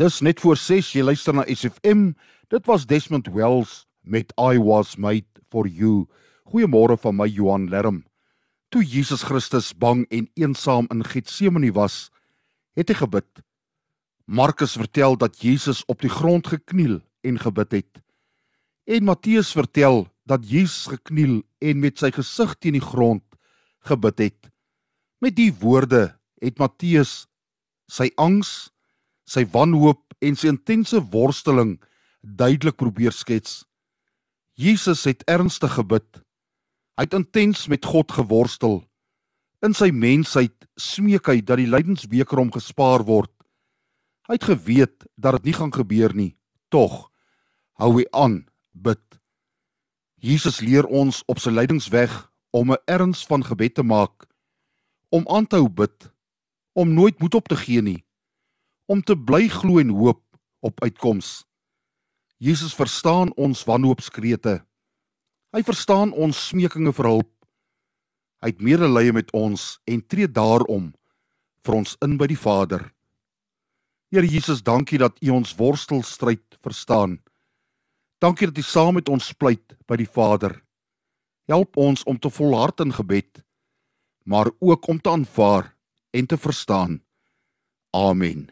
Dis net voor 6 jy luister na SFM. Dit was Desmond Wells met I was made for you. Goeiemôre van my Johan Lerm. Toe Jesus Christus bang en eensaam in Getsemane was, het hy gebid. Markus vertel dat Jesus op die grond gekniel en gebid het. En Matteus vertel dat Jesus gekniel en met sy gesig teen die grond gebid het. Met die woorde het Matteus sy angs, sy wanhoop en sy intense worsteling duidelik probeer skets. Jesus het ernstig gebid. Hy het intens met God geworstel. In sy mensheid smeek hy dat die lydensbeker hom gespaar word. Hy het geweet dat dit nie gaan gebeur nie. Tog hou hy aan bid. Jesus leer ons op sy lydingsweg om 'n erns van gebed te maak, om aan te hou bid, om nooit moed op te gee nie, om te bly glo en hoop op uitkoms. Jesus verstaan ons wanhoopskrete. Hy verstaan ons smekinge vir hulp. Hy het medelee met ons en tree daarom vir ons in by die Vader. Here Jesus, dankie dat U ons worstelstryd verstaan. Dankie dat U saam met ons pleit by die Vader. Help ons om te volhard in gebed, maar ook om te aanvaar en te verstaan. Amen.